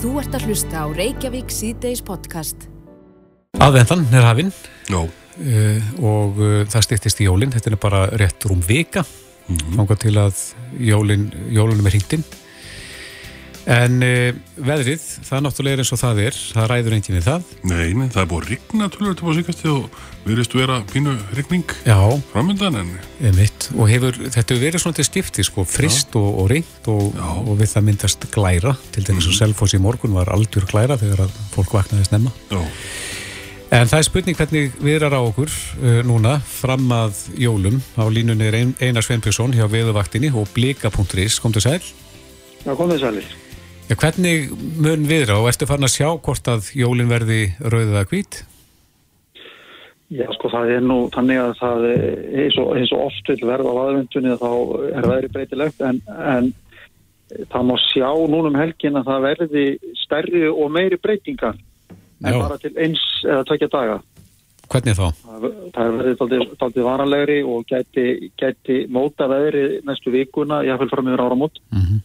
Þú ert að hlusta á Reykjavík síðdeis podcast. Aðvendan er hafinn Já, uh, og uh, það styrtist í jólinn. Þetta er bara rétt rúm vika. Mm -hmm. til að jólin, jólunum er hringtinn. En uh, veðrið, það náttúrulega er eins og það er. Það ræður enginn við það. nei, nei, það er búið að rigna tölur til búið síkast og við erum vera pínu rigning Já, framöndan en Einmitt, og hefur, þetta hefur verið svona til stifti sko, frist og, og reynd og, og við það myndast glæra. Til dæmis og Selfoss í morgun var algjör glæra þegar að fólk vaknaði snemma. Já, en það er spurning hvernig viðrar á okkur uh, núna fram að jólum. Á línunni er ein, Einar Sveinbjörnsson hjá veðuvaktinni og blika.is, kom til sæl. Já, komið sælir. Ja, hvernig mun viðra og ertu farin að sjá hvort að jólin verði rauðið að hvít? Já, sko, það er nú þannig að það er eins og, og oft vil verða á aðvendunni þá er veðri breytilegt en, en það má sjá núna um helgin að það verði stærri og meiri breytingar en Já. bara til eins eða tvekja daga. Hvernig þá? Það það verði daldið varanlegri og gæti, gæti móta veðri næstu vikuna, jáfnvel fram yfir áramót. Mm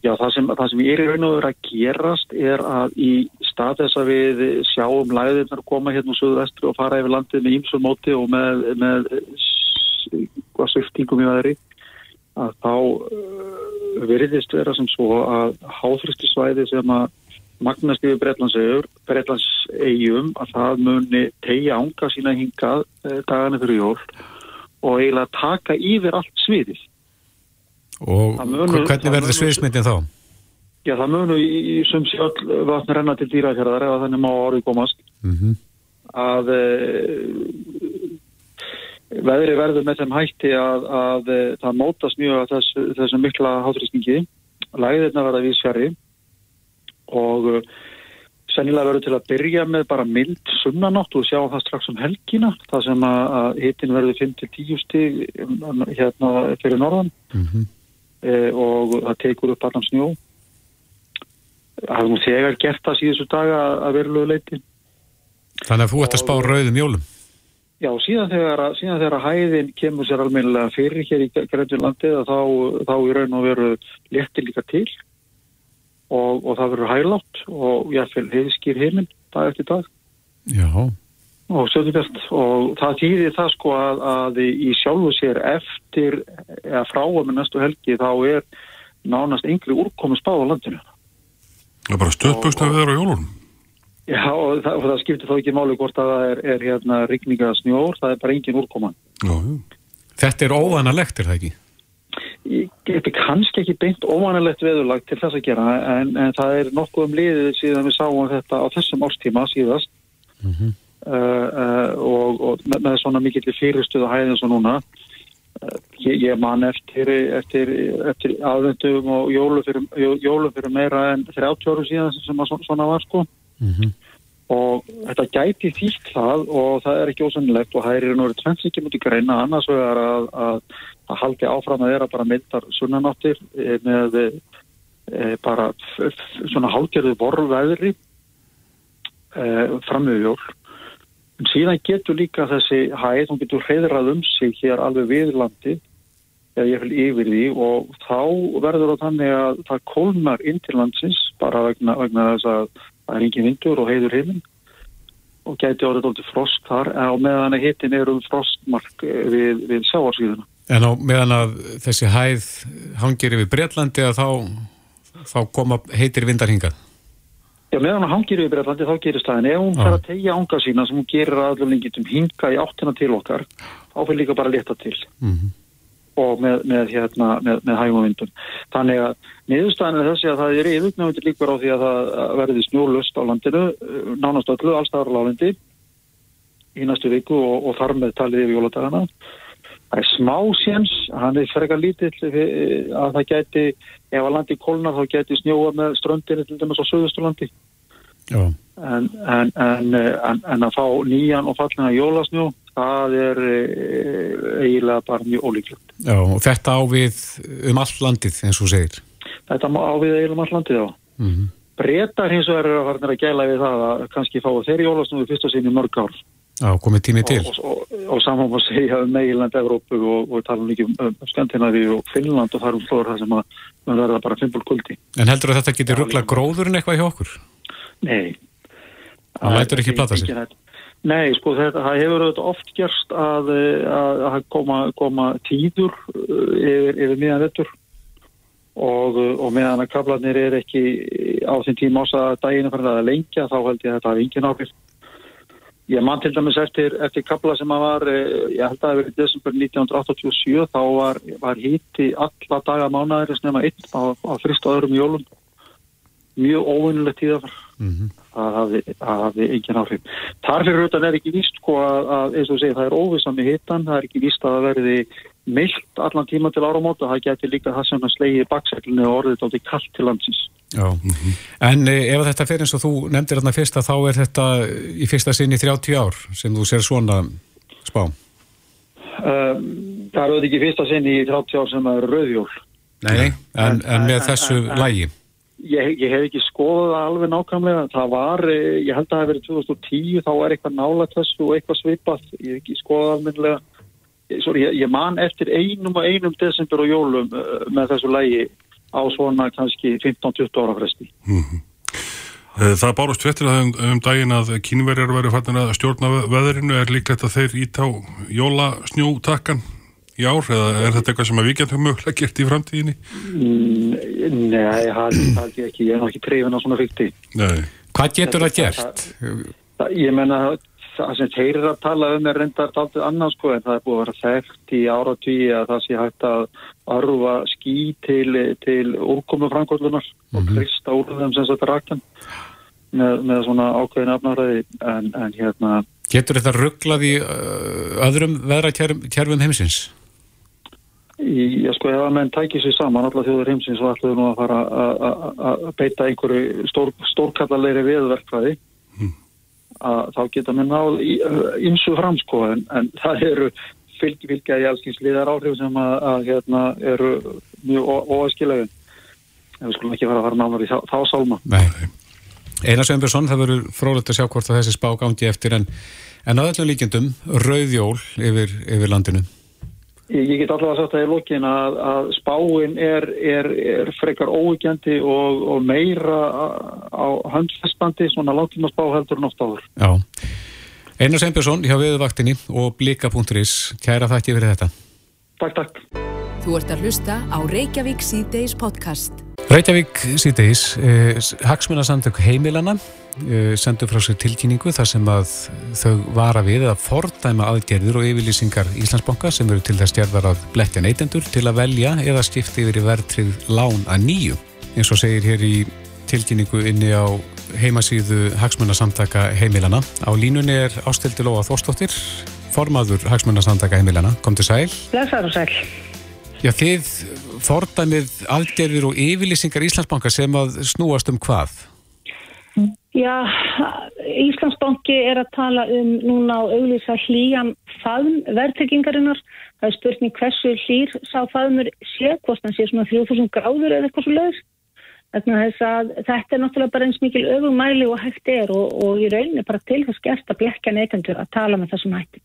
Já, það sem, það sem er í raun og veru að gerast er að í stað þess að við sjáum læðirnar koma hérna úr söðu og fara yfir landið með ímsum móti og með, með hvað sviftingum í veðri að þá uh, veriðist vera sem svo að háþristisvæði sem að magnast yfir Bretlandsegur, Bretlandsegjum að það muni tegja ánga sína hingað uh, dagana fyrir jól og eiginlega taka yfir allt sviðið. Og munu- hvernig verður sviðismyndin þá? Já, það munu í, í sums í öll vatn renna til dýrafjörðar ef að þannig má orðið komast Mm að e, veðri verður með þeim hætti að, að e, það mótast mjög að þess, þessum mikla hátrýstingi læðirna verða vísfjari og e, sennilega verður til að byrja með bara mild sunnanátt og sjá það strax um helgina það sem að, að hitin verður 5-10 stig um, hérna fyrir norðan -hmm. E, og það tekur upp allan snjó. Það er nú þegar gert það síðustu daga að verulegu leiti Þannig að þú ert að spá rauðum jólum? Já, síðan þegar, síðan þegar hæðin kemur sér almennilega fyrir hér í Grænjurlandið þá, þá í raun og veru léttir líka til. Og, og það verður hælátt og jáfnvel heiðskýr heiminn dag eftir dag. Já, og stjórnubjart og það þýðir það sko að, að í sjálfu sér eftir eða frá að með næstu helgi þá er nánast yngri úrkomi spáð á landinu. það er bara stöðböksna við á jólunum Já og það, og það skiptir þá ekki máli hvort að það er, er hérna rigninga snjór, það er bara engin úrkoman. Já, já, þetta er óvanalegt er það ekki? Ég geti kannski ekki beint óvanalegt veðurlag til þess að gera en, en það er nokkuð um liðið síðan við sáum þetta á þessum árstíma síðast Mm uh, og, og með, með svona mikill fyrirstuða hæðin svo núna. Uh, ég, ég man eftir, eftir, eftir aðvendum og jólu fyrir, jó- jólu fyrir meira en 30 árum síðan sem að svona, var sko. Mm og þetta gæti þýtt það og það er ekki ósannilegt og er raun og veru tvenns ekki mútið greina. Annars vegar að, að, að haldi áfram að vera bara myndar sunnanáttir eh, með e, bara svona hálgerðu vorveðri e, framöðu jól en síðan getur líka þessi hæð, hún getur hreðrað um sig hér alveg við landi eða ég vil yfir því og þá verður það þannig að það kólnar inn til landsins bara vegna, vegna þess að það er engin vindur og heiður heiminn og gæti orðið dólti frost þar á meðan að hittin er um frostmark eh, við, við sjáarsvíðuna. En á meðan að þessi hæð hangir yfir Bretlandi að þá, þá koma heitir vindar hingað. Já, meðan hann hangir við Breitlandi þá gerist það en ef hún fer að tegja ánga sína sem hún gerir að allir lengitum hinga í áttina til okkar þá fyrir líka bara að leta til Mm og með, með, hérna, með, með hægum vindum. Þannig að niðurstaðan er þessi að það er yfirgnöfundi líkur á því að það verði snjólust á landinu, eh, nánast öllu, allstaðar á lálendi í næstu viku og, og þar með talið yfir jóladagana. Það er smá séns, hann er frekar lítill eh, að það gæti, ef að landi kólnar þá gæti snjóa með ströndinu til dæmis á söðusturlandi. Já, En, en, en, en, að fá nýjan og fallina jólasnjó, það er e, eiginlega bara mjög ólíklegt. já, og þetta á við um all landið eins og segir. Þetta má á við eiginlega allt landið á. Mm -hmm. Bretar hins vegar eru að gæla við það að kannski fá þeirri jólasnúi fyrst og sinni mörg ár. Já, komið tímið til. Og, og, og, og saman má segja um Meiland, Evrópu og, og tala um líka um, um Skandinavi og Finnland og þar um flóður það sem að verða bara fimpul kuldi. En heldur að þetta getur ruggla gróðurinn eitthvað hjá okkur? Nei. Það lætur ekki plata sig? Nei, sko þetta, það hefur oft gerst að, að, að koma, koma tíður uh, yfir, yfir miðan vettur og, og meðan að kablanir er ekki á þinn tíma ás að daginu fyrir að lengja þá held ég að þetta hafi engin áhrif. Ég mann til dæmis eftir, eftir kabla sem að var, eh, ég held að það hefur verið desember 1987, þá var, var híti alla daga mánaðir sem einn á, á frist og öðrum jólum. Mjög óvinnilegt tíðafar. Mm -hmm. Það hafi, engin áhrif. Tarfir rautan er ekki víst sko að, að eins og segja, það er óvissan með hitan, það er ekki víst að það verði myllt allan tíma til áramóta, það getur líka það sem að slegi bakseglunni og orðið átti kallt til landsins. Já, mm -hmm. en e, ef þetta fer eins og þú nefndir þarna fyrsta, þá er þetta í fyrsta sinn í 30 ár sem þú ser svona spá? Um, það er auðvitað ekki fyrsta sinn í 30 ár sem er rauðjól. Nei, en, en, en með en, þessu lægi? Ég, ég hef ekki skoðað það alveg nákvæmlega. Það var, e, ég held að það hef verið 2010, þá er eitthvað nála þessu og eitthvað svipað. Ég hef ekki skoðað almenlega. Sorry, ég, ég man eftir einum og einum desember og jólum uh, með þessu lægi á svona kannski 15-20 ára fresti. Mm -hmm. Það bárust vettir að um, um daginn að kínverjar verið fannir að stjórna veðrinu er líklegt að þeir ít á jólasnjótakkan í ár eða er þetta eitthvað sem að við getum mögulega gert í framtíðinni? Mm, nei, það er ekki, ég er ekki trefin á svona fyrti. Hvað getur það gert? Ég menna það sem þeir eru að tala um er reyndar aldrei annars sko en það er búið að vera þekkt í áratvíi að það sé hægt að arfa ský til, til úrkomu framkvöldunar mm -hmm. og mhm. kristá úr þeim sem þetta rakjan með, með svona ákveðin afnæðraði en, en hérna Getur þetta rugglað í uh, öðrum veðrakjærfum heimsins? Já sko ef að menn tækir sér saman alla þjóður heimsins og ætlaðu nú að fara að beita einhverju stór, stórkallarleiri viðverkvæði að þá geta mér náð ímsu framsko en, en það eru fylg, fylgja í allskynsliðar áhrif sem að, að hérna, eru mjög óæskilegin en við skulum ekki fara að fara náður í þá, þá sálma. Nei. Einar Sveinbjörnsson, það verður frólægt að sjá hvort að þessi spá gangi eftir en, en að öllum líkjendum rauðjól yfir, yfir landinu Ég get allavega að setja í lókin að, að spáin er, er, er frekar óvíkjandi og, og meira á handfestbandi, svona langtíma spá heldur en oft áður. Já. Einar Sembjörnsson hjá Viðvaktinni og Blika.is. Kæra þakki fyrir þetta. Takk, takk. Þú ert að hlusta á Reykjavík C-Days podcast. Reykjavík C-Days, eh, hagsmunarsamtök heimilana Eh, sendu frá sér tilkynningu þar sem að þau vara við að fordæma aðgerður og yfirlýsingar Íslandsbanka sem eru til þess stjærðar að blekja neytendur til að velja eða skipta yfir í verðtrið lán að nýju. Eins og segir hér í tilkynningu inni á heimasíðu Hagsmunarsamtaka heimilana. Á línunni er Ástildi Lóa Þórstóttir, formaður Hagsmunarsamtaka heimilana. Kom til sæl. Blessaður og sæl. Já, þið fordæmið aðgerður og yfirlýsingar Íslandsbanka sem að snúast um hvað? Já, Íslandsbanki er að tala um núna á auglýsa hlýjan faðum verðtryggingarinnar. Það er spurning hversu hlýr sá faðumur sé, hvort hann sé svona 3000 gráður eða eitthvað svo leiðis. Þetta er náttúrulega bara eins mikil öfumæli og hægt er og, og í rauninni bara til þess gert að blekja neytendur að tala með þessum hætti.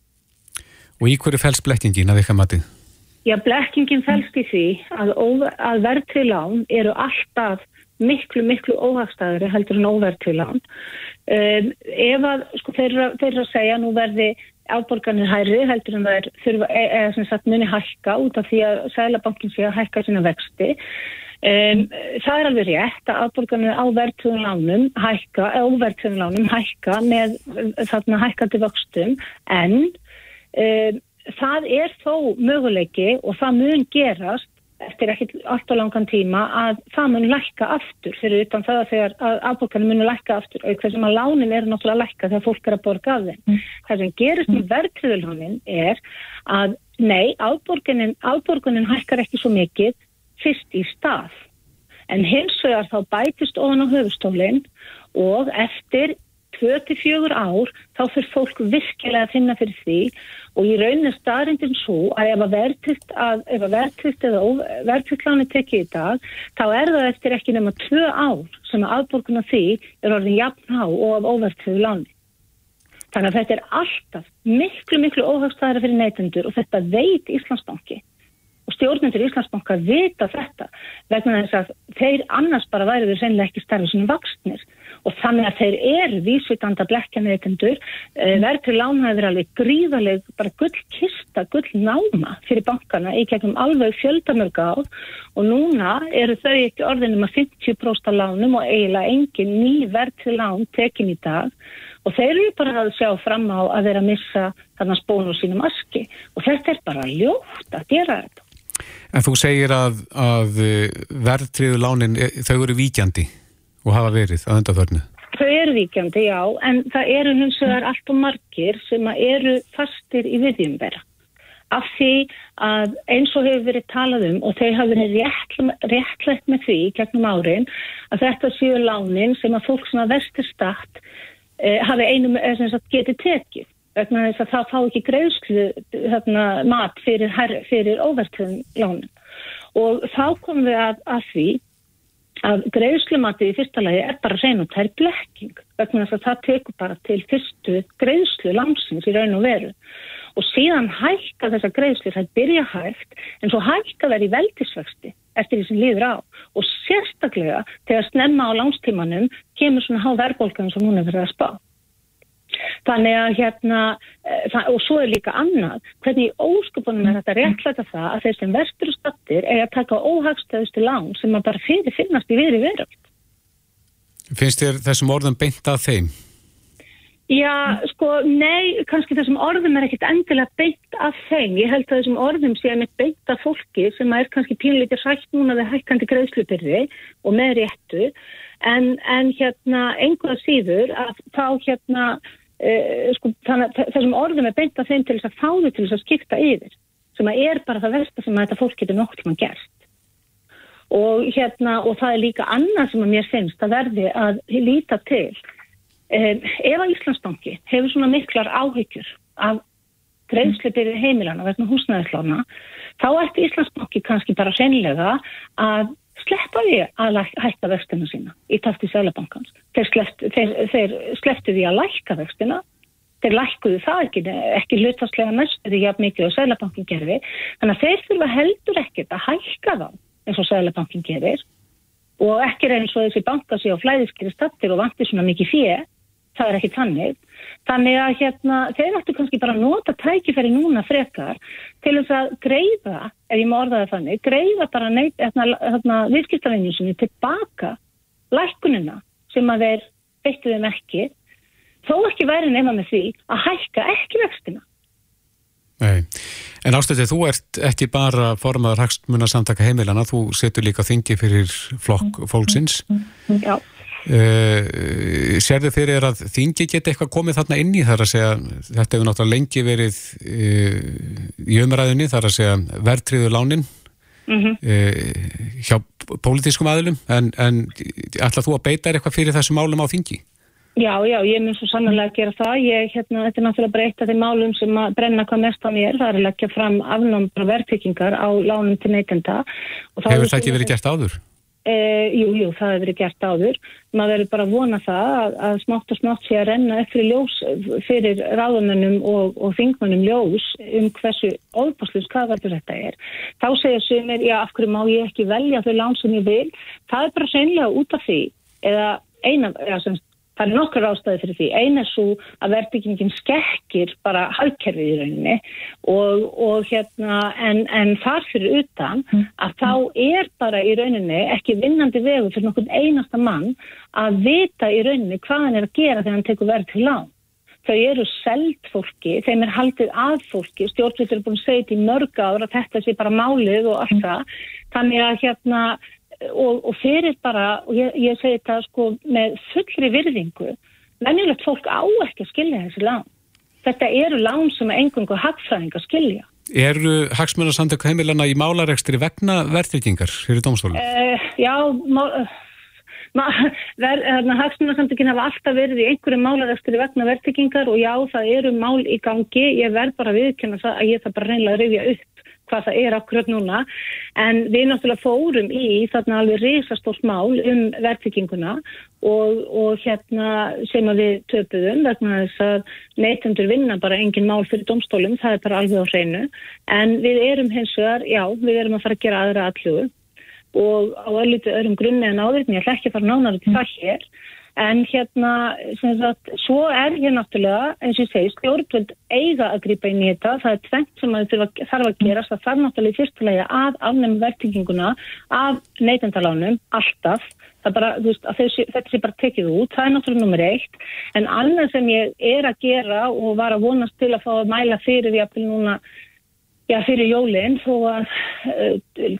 Og í hverju fælst blekkingin að eitthvað matið? Já, blekkingin fælst í því að, að verðtrið lán eru alltaf miklu, miklu óhagstæðri heldur en óverðtilan. Um, ef að, sko, þeirra, þeirra segja nú verði afborgarnir hæri heldur en það er þurfa, e, eða sem sagt muni hækka út af því að Sælabankin sé að hækka sína vexti. Um, það er alveg rétt að afborgarnir á verðtöðunlánum hækka, eða óverðtöðunlánum hækka með þarna hækkandi vöxtum en um, það er þó möguleiki og það mun gerast eftir ekkert alltaf langan tíma að það mun lækka aftur fyrir utan það að þegar afborgarnir munu lækka aftur og hvað sem að lánin er náttúrulega lækka þegar fólk er að borga af þeim. Mm. Það sem gerist með mm. verðtriðulónin er að nei, afborgunin hækkar ekki svo mikið fyrst í stað en hins vegar þá bætist ofan á höfustólinn og eftir 24 ár þá fyrir fólk virkilega að finna fyrir því. Og í rauninni staðrindin svo að ef að verðtrykt eða verðtrykt láni tekið í dag þá er það eftir ekki nema 2 ár sem að aðborguna því er orðin jafn á og af óverðtrykt láni. Þannig að þetta er alltaf miklu, miklu óhagstæðara fyrir neytendur og þetta veit Íslandsbanki. Og stjórnendur Íslandsbanka vita þetta vegna þess að þeir annars bara væri við reynilega ekki starfið svona vaksnir og þannig að þeir eru vísvitanda blekja neytendur eh, verður lánaður alveg gríðaleg bara gull kista, gull náma fyrir bankana í gegnum alveg fjöldamörga á og núna eru þau ekki orðinum að 50% lánum og eiginlega engin ný verður lán tekin í dag. Og þeir eru bara að sjá fram á að vera að missa þannig spónu sínum aski. Og þetta er bara ljótt að gera þetta. En þú segir að, að verðtriðu lánin, eh, þau eru víkjandi og hafa verið að undarförnu? Þau eru víkjandi, já, en það eru hins vegar allt og margir sem eru fastir í viðjum vera. Af því að eins og hefur verið talað um og þau hafa verið réttlegt með því gegnum árin að þetta séu lánin sem að fólk að vestur start eh, hafi einum getið tekið vegna þess að það fá ekki greiðslu hérna, mat fyrir, fyrir óvertum lánum. Og þá komum við að, að því að greiðslumatið í fyrsta lagi er bara reyn og tær blekking vegna þess að það tekur bara til fyrstu greiðslu langsins í raun og veru. Og síðan hækka þessa greiðslu það byrja hægt en svo hækka þær í veldisvexti eftir því sem líður á. Og sérstaklega þegar snemma á langstímanum kemur svona há verðbólkan sem hún er verið að spá Þannig að hérna, eh, og svo er líka annað, hvernig í óskupunum er þetta réttlæta það að þeir sem vestur og stattir er að taka óhagstöðustu lán sem maður bara fyrir finnast í veri veröld. Finnst þér þessum orðum beint að þeim? Já, sko, nei, kannski þessum orðum er ekkit endilega beint af þeim. Ég held að þessum orðum sé að með beint af fólki sem er kannski pínleikir hrætt núna við hækkandi greiðslupyrði og með réttu, en, en hérna, einhverja síður að þá hérna, Uh, sko, þannig þessum orðum er beint að þeim til þess að fá þau til þess að skipta yfir sem að er bara það versta sem að þetta fólk getur nokkur tíma gert. Og hérna og það er líka annað sem að mér finnst að verði að líta til. Um, ef að Íslandsbanki hefur svona miklar áhyggjur af greiðslipirði heimilana verðna húsnæðislána þá ætti Íslandsbanki kannski bara senlega að sleppa því að hætta vextina sína í tafti Sælabankans. Þeir, sleppt, þeir, þeir slepptu því að lækka vextina, þeir lækkuðu það ekki, ekki hlutastlega næstu því að mikið á Sælabankin gerfi, þannig að þeir þurfa heldur ekkert að hækka þá eins og Sælabankin gerir og ekki reyns og þessi banka sé á flæðiskeri stattir og vantir svona mikið fjö, það er ekki tannig. Þannig að hérna, þeir ættu kannski bara að nota tækifæri núna frekar til þess að greiða, ef ég má orða það þannig, greiða bara hérna, hérna, viðskiptavenjusinu tilbaka lækkunina sem að þeir beittu þeim ekki, þó ekki væri nefna með því að hækka ekki vextina. Nei, en ástöðið, þú ert ekki bara formadur hagstmuna samtaka heimilana, þú setur líka þingi fyrir flokk fólksins. Já. Uh, sérðu fyrir að þingi geti eitthvað komið þarna inn í þar að segja þetta hefur náttúrulega lengi verið uh, í umræðinni þar að segja verðtriðu lánin mm -hmm. uh, hjá pólitískum aðlum en, en ætlað þú að beita er eitthvað fyrir þessu málum á þingi? Já, já, ég mun svo sannlega að gera það ég, hérna, þetta er náttúrulega breyta þeim málum sem að brenna hvað mest á mér, það er að leggja fram afnámbra verðtryggingar á lánum til neytenda Hefur það ekki verið gert áður? E, jú, jú, það hefur verið gert áður. Maður verður bara að vona það að, að smátt og smátt sé að renna eftir ljós fyrir ráðunum og, og þingmannum ljós um hversu óbáslu skadverður þetta er. Þá segja sumir, já, af hverju má ég ekki velja þau lán sem ég vil? Það er bara sennilega út af því eða eina, eða semst Það er nokkur ástæði fyrir því. Einn er svo að verðbyggingin skekkir bara hagkerfið í rauninni og, og hérna en, en þar fyrir utan að þá er bara í rauninni ekki vinnandi vegu fyrir nokkur einasta mann að vita í rauninni hvað hann er að gera þegar hann tekur verð til lán. Þau eru seld fólki, þeim er haldið að fólki, stjórnveitur er búin að segja þetta í mörg ára, þetta sé bara málið og allt það. Þannig að hérna og, og fyrir bara, og ég, ég segi þetta sko með fullri virðingu, venjulegt fólk á ekki að skilja þessi lán. Þetta eru lán sem engungu hagfræðing að skilja. Eru hagsmunarsamtök heimilana í málarekstri vegna verðtryggingar fyrir dómstólum? Uh, já, hagsmunarsamtökin hafa alltaf verið í einhverju málarekstri vegna verðtryggingar og já, það eru mál í gangi. Ég verð bara viðkjöna það að ég það bara reynilega rifja upp hvað það er akkurat núna. En við náttúrulega fórum í þarna alveg risastórt mál um verðbygginguna og, og hérna sem að við töpuðum vegna þess að neytendur vinna bara engin mál fyrir domstólum, það er bara alveg á hreinu. En við erum hins vegar, já, við erum að fara að gera aðra allugu og á ölliti öðrum grunni en áður, en ég ætla ekki að fara nánar til það hér En hérna, sagt, svo er hér náttúrulega, eins og ég segi, stjórnvöld eiga að gripa inn í þetta. Það er tvengt sem þarf að gerast. Það þarf náttúrulega í fyrstulega að afnæma vertinginguna af neytendalánum, alltaf. Bara, veist, þessi, þetta sé bara tekið út. Það er náttúrulega nummer eitt. En annað sem ég er að gera og var að vonast til að fá að mæla fyrir því að núna já, fyrir jólinn þó að uh,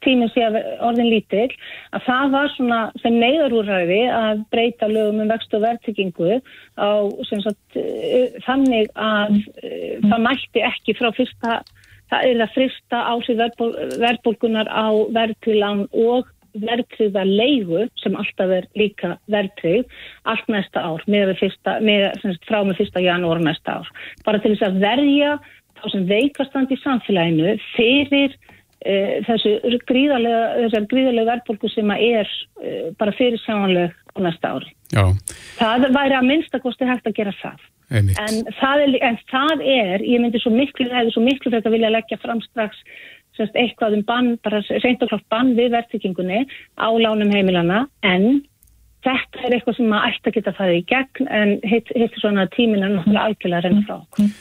tíminn sé að orðin lítill að það var svona sem neyðarúræði að breyta lögum um vext og verðtryggingu á sagt, uh, þannig að uh, það mætti ekki frá fyrsta það er að frista áhrif verðbólkunar á verðtrygglan og verðtryggða leigu sem alltaf er líka verðtrygg allt næsta ár með fyrsta, með, frá með fyrsta janúar næsta ár. Bara til þess að verja þá sem veikastand í samfélaginu fyrir uh, þessu gríðarlega, gríðarlega verðbólku sem er uh, bara fyrir sjáanleg á næsta ári. Já. Það væri að minnstakosti hægt að gera það. En það, er, en það er, ég myndi svo miklu, hefði svo miklu fyrir að vilja leggja fram strax semst, eitthvað um bann, bara reynd og klart bann við verðtíkingunni á lánum heimilana en þetta er eitthvað sem maður ætti að geta það í gegn en hitt, hitt svona tíminn er náttúrulega algjörlega reynd frá okkur.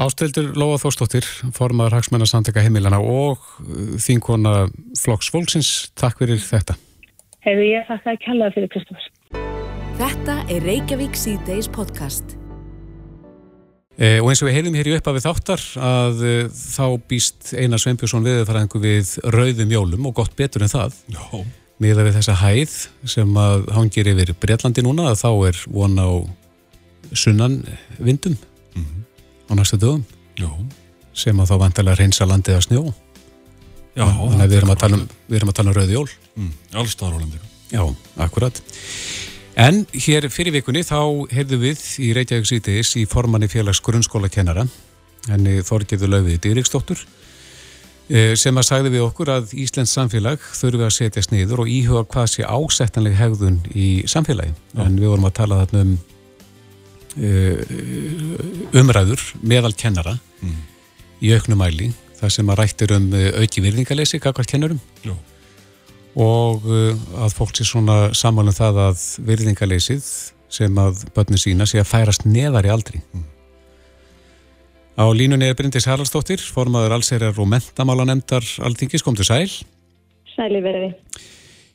Ástildur Lóa Þórstóttir, formadur Hagsmennasandega heimilana og uh, þínkona Flokks Volksins, takk fyrir þetta. Hefur ég þakka að kella fyrir Kristófs. Þetta er Reykjavík C-Days podcast. E, og eins og við heilum hér í uppafið þáttar að e, þá býst Einar Sveinbjörnsson viðfæraðingu við rauðum jólum og gott betur en það. Já. Miða við þessa hæð sem að hangir yfir Breitlandi núna að þá er von á sunnan vindum. Mm -hmm á næsta dögum. Já. sem að þá vantilega reynsa landið að snjó. Já, þannig að við erum að tala um, erum að tala um rauði jól. Mm, Allstaðar á landið Já, akkurat. En hér fyrir vikunni þá heyrðu við í Reykjavík sítiðis í formanni félags grunnskóla kennara henni Þorgiður Lauviði Dýriksdóttur eh, sem að sagði við okkur að Íslands samfélag þurfi að setja sniður og íhuga hvað sé ásettanleg hegðun í samfélagi. Já. en við vorum að tala þarna um umræður meðal kennara mm. í auknum mæli það sem að rættir um uh, auki virðingalesi kakvart kennurum Jó. og uh, að fólk sé svona samanlum það að virðingalesið sem að börnum sína sé að færast neðar í aldri mm. á línunni er Bryndis Haraldsdóttir formaður allsærar og mentamálanemndar Alþingis, kom til sæl Sæli verði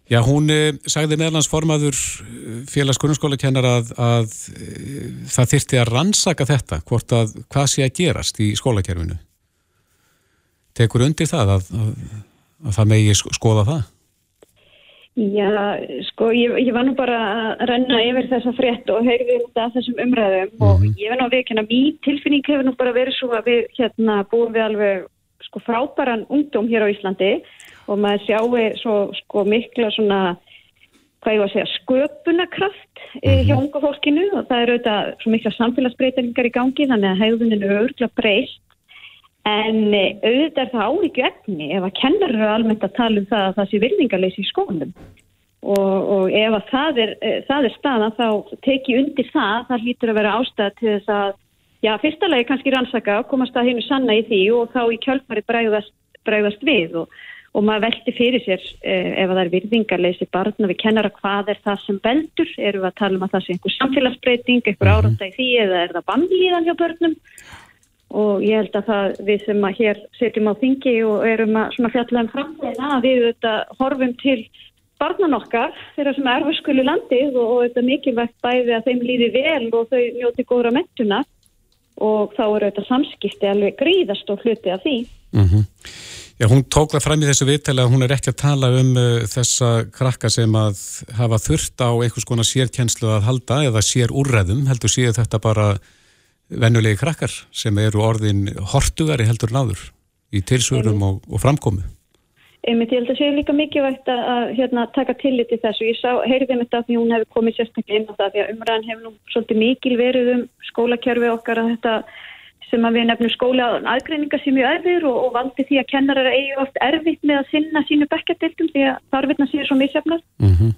Já, hún sagði meðlandsformaður félagsgrunnsskólakennar að, að eh, það þyrti að rannsaka þetta, hvort að hvað sé að gerast í skólakerfinu. Tekur undir það að, að, að það megi skoða það? Já, sko, ég, ég var nú bara að renna yfir þessa frétt og heyrði þetta að þessum umræðum mm -hmm. og ég verði nú að viðkynna, mín tilfinning hefur nú bara verið svo að við hérna búum við alveg sko frábæran ungdóm hér á Íslandi og maður sjáu svo sko mikla svona hvað ég var að segja, sköpunakraft mm -hmm. hjá unga fólkinu. Og það er auðvitað svo mikla samfélagsbreytingar í gangi þannig að hægðuninu er örgla breyst en eh, auðvitað er það ávíkju efni ef að kennar eru almennt að tala um það að það sé virðingarleysi í skólum og, og ef að það er, eh, það er staðan þá teki undir það, það hlýtur að vera ástæða til þess að já, fyrsta lagi kannski rannsaka komast að hennu sanna í því og þá í kjálfari bregðast, bregðast við. Og og maður veldi fyrir sér eh, ef það er virðingarleysi barna við kennara hvað er það sem veldur eru við að tala um að það sé einhver samfélagsbreyting einhver mhm. áranda í því eða er það bannlíðan hjá börnum og ég held að það við sem að hér setjum á þingi og erum að fjalla um framlega að við þetta horfum til barnan okkar þeirra sem er erfarskulu landið og, þetta mikilvægt bæði að þeim líði vel og þau njóti góðra mentuna og þá eru þetta samskipti alveg gríðast og hluti af því mm -hmm. Já, hún tók það fram í þessu viðtæli að hún er ekki að tala um uh, þessa krakka sem að hafa þurft á einhvers konar sérkjenslu að halda eða sér úrreðum, heldur séu þetta bara vennulegi krakkar sem eru orðin hortugari heldur náður í tilsvörum og, og framkomu. Einmitt, ég held að séu líka mikilvægt að, að hérna, taka tillit í þessu. Ég sá, heyrði mitt af því hún hefur komið sérstaklega inn á það því að umræðan hefur nú svolítið mikil verið um skólakerfi okkar að þetta sem að við nefnum skóla aðgreininga sem mjög erfir og, og valdi því að kennarar eigi oft erfitt með að sinna sínu bekkjadildum því að þarfirna séu svo misjafnar. Mm -hmm.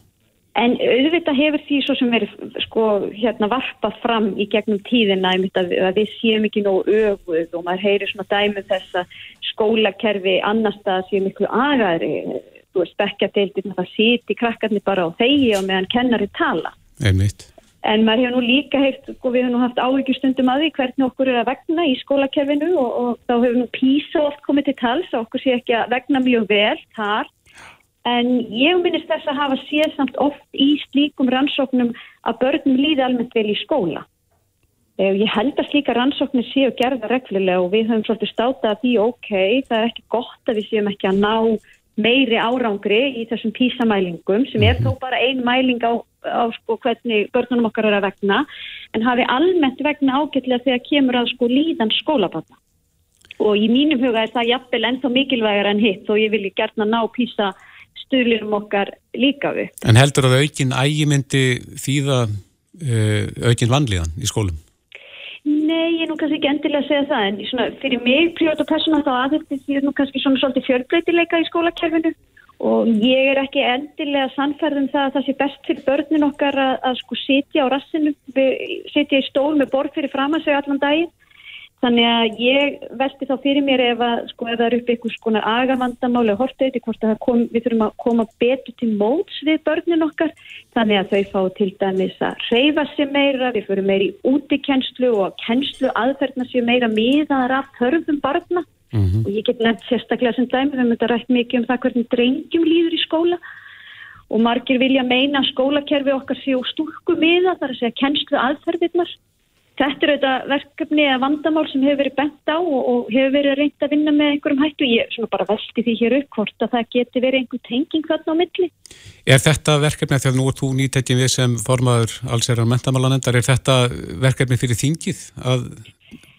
En auðvitað hefur því svo sem verið sko, hérna, varpað fram í gegnum tíðina að, að við séum ekki nógu öguð og maður heyrir svona dæmið þess að skólakerfi annar stað séu miklu aðgæðri. Þú veist, bekkjadildin það siti krakkarnir bara á þegi og meðan kennari tala. Einmitt. En maður hefur nú líka heilt, sko, við hefum nú haft áhyggjustundum að því hvernig okkur er að vegna í skólakerfinu og, og þá hefur nú písa oft komið til tals og okkur sé ekki að vegna mjög vel þar. En ég minnist þess að hafa séð samt oft í slíkum rannsóknum að börnum líði almennt vel í skóla. Eh, ég held að slíka rannsóknir séu gerða reglulega og við höfum svolítið státað að því ok, það er ekki gott að við séum ekki að ná meiri árangri í þessum písamælingum sem er þó bara ein mæling á, á sko, hvernig börnunum okkar er að vegna en hafi almennt vegna ágætlega þegar kemur að sko líðan skólabanna og í mínum huga er það jafnvel ennþá mikilvægar en hitt og ég vil gerna ná písa stuðlirum okkar líka við. En heldur að aukin ægimyndi þýða uh, aukin vanlíðan í skólum? Nei, ég er nú kannski ekki endilega að segja það en svona, fyrir mig, prívat og persóna þá aðeins því er nú kannski svona svolítið fjörbreytileika í skólakerfinu. Og ég er ekki endilega sannferðum það að það sé best fyrir börnin okkar að, að sko sitja á rassinu, sitja í stól með borð fyrir fram að segja allan daginn Þannig að ég velti þá fyrir mér ef, að, sko, ef það eru upp einhvers konar agavandamáli og hortið til hvort kom, við þurfum að koma betur til móts við börnin okkar. Þannig að þau fá til dæmis að reyfa sér meira, við fyrir meira í útikenslu og kenslu aðferðna sér meira miðaðar af þörfum barna. Mm -hmm. og ég get nefnt sérstaklega sem dæmi við höfum þetta rætt mikið um það hvernig drengjum líður í skóla. Og margir vilja meina að skólakerfi okkar séu stúrku miða þar að segja kenslu aðferðirnar Þetta er auðvitað verkefni eða vandamál sem hefur verið bent á og, og hefur verið reynd að vinna með einhverjum hættu. Ég svona bara velti því hér upp hvort að það geti verið einhver tenging þarna á milli. Er þetta verkefni, þegar nú er þú nýtættin við sem formaður alls er á mentamálanendar, er þetta verkefni fyrir þingið að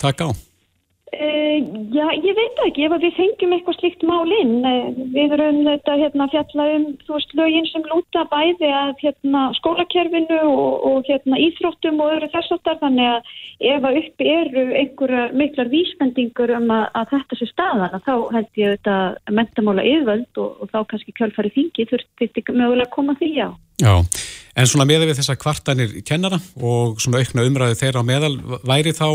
taka á? Uh, já, ég veit ekki, ef við fengjum eitthvað slikt mál inn, uh, við erum þetta hérna fjalla um, þú veist, lögin sem lúta bæði að hérna skólakerfinu og, og hérna íþróttum og öðru þessartar, þannig að ef að uppi eru einhverja miklar vísbendingur um að, að þetta sé staðana, þá held ég þetta mentamála yfirvöld og, og þá kannski kjálfari þingi þurfti mögulega að koma því á. Já, en svona meða við þessa kvartanir kennara og svona aukna umræði þeirra á meðal, væri þá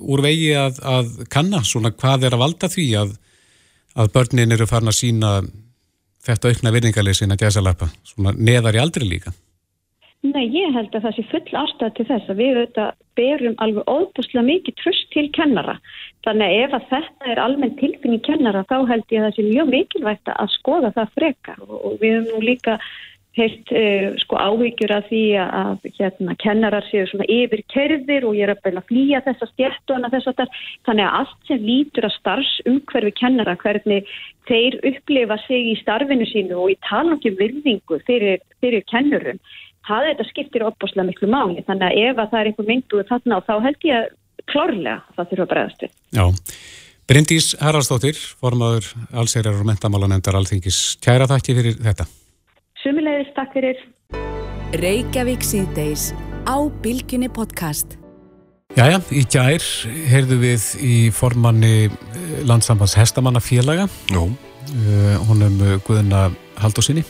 úr vegi að, að kanna svona hvað er að valda því að, að börnin eru farin að sína þetta aukna vinningarleysin að gæsa lappa, svona neðar í aldri líka? Nei, ég held að það sé full ástæð til þess að við auðvitað berum alveg óbúslega mikið tröst til kennara. Þannig að ef að þetta er almenn tilfinning kennara þá held ég að það sé mjög mikilvægt að skoða það frekar og, og við höfum nú líka heilt uh, sko áhyggjur af því að hérna kennarar séu svona yfir kerðir og ég er að beina að flýja þessa stjættu og þess að það þannig að allt sem lítur að starfsumhverfi kennara hvernig þeir upplifa sig í starfinu sínu og í talangum virðingu fyrir, fyrir kennurum það er þetta skiptir opbáslega miklu máli þannig að ef að það er einhver mynduð þarna og þá held ég að klárlega það þurfa að bregðast við. Já, Bryndís Haraldsdóttir, formadur allseirar og mentamálanendar alþingis, kæra þakki fyrir þetta. Sumulegist, takk fyrir. Reykjavík síðdeis á Bilginni podcast. Jæja, í gær heyrðu við í formanni eh, landsambands Hestamannafélaga. Jó. Uh, honum Guðuna Haldósinni.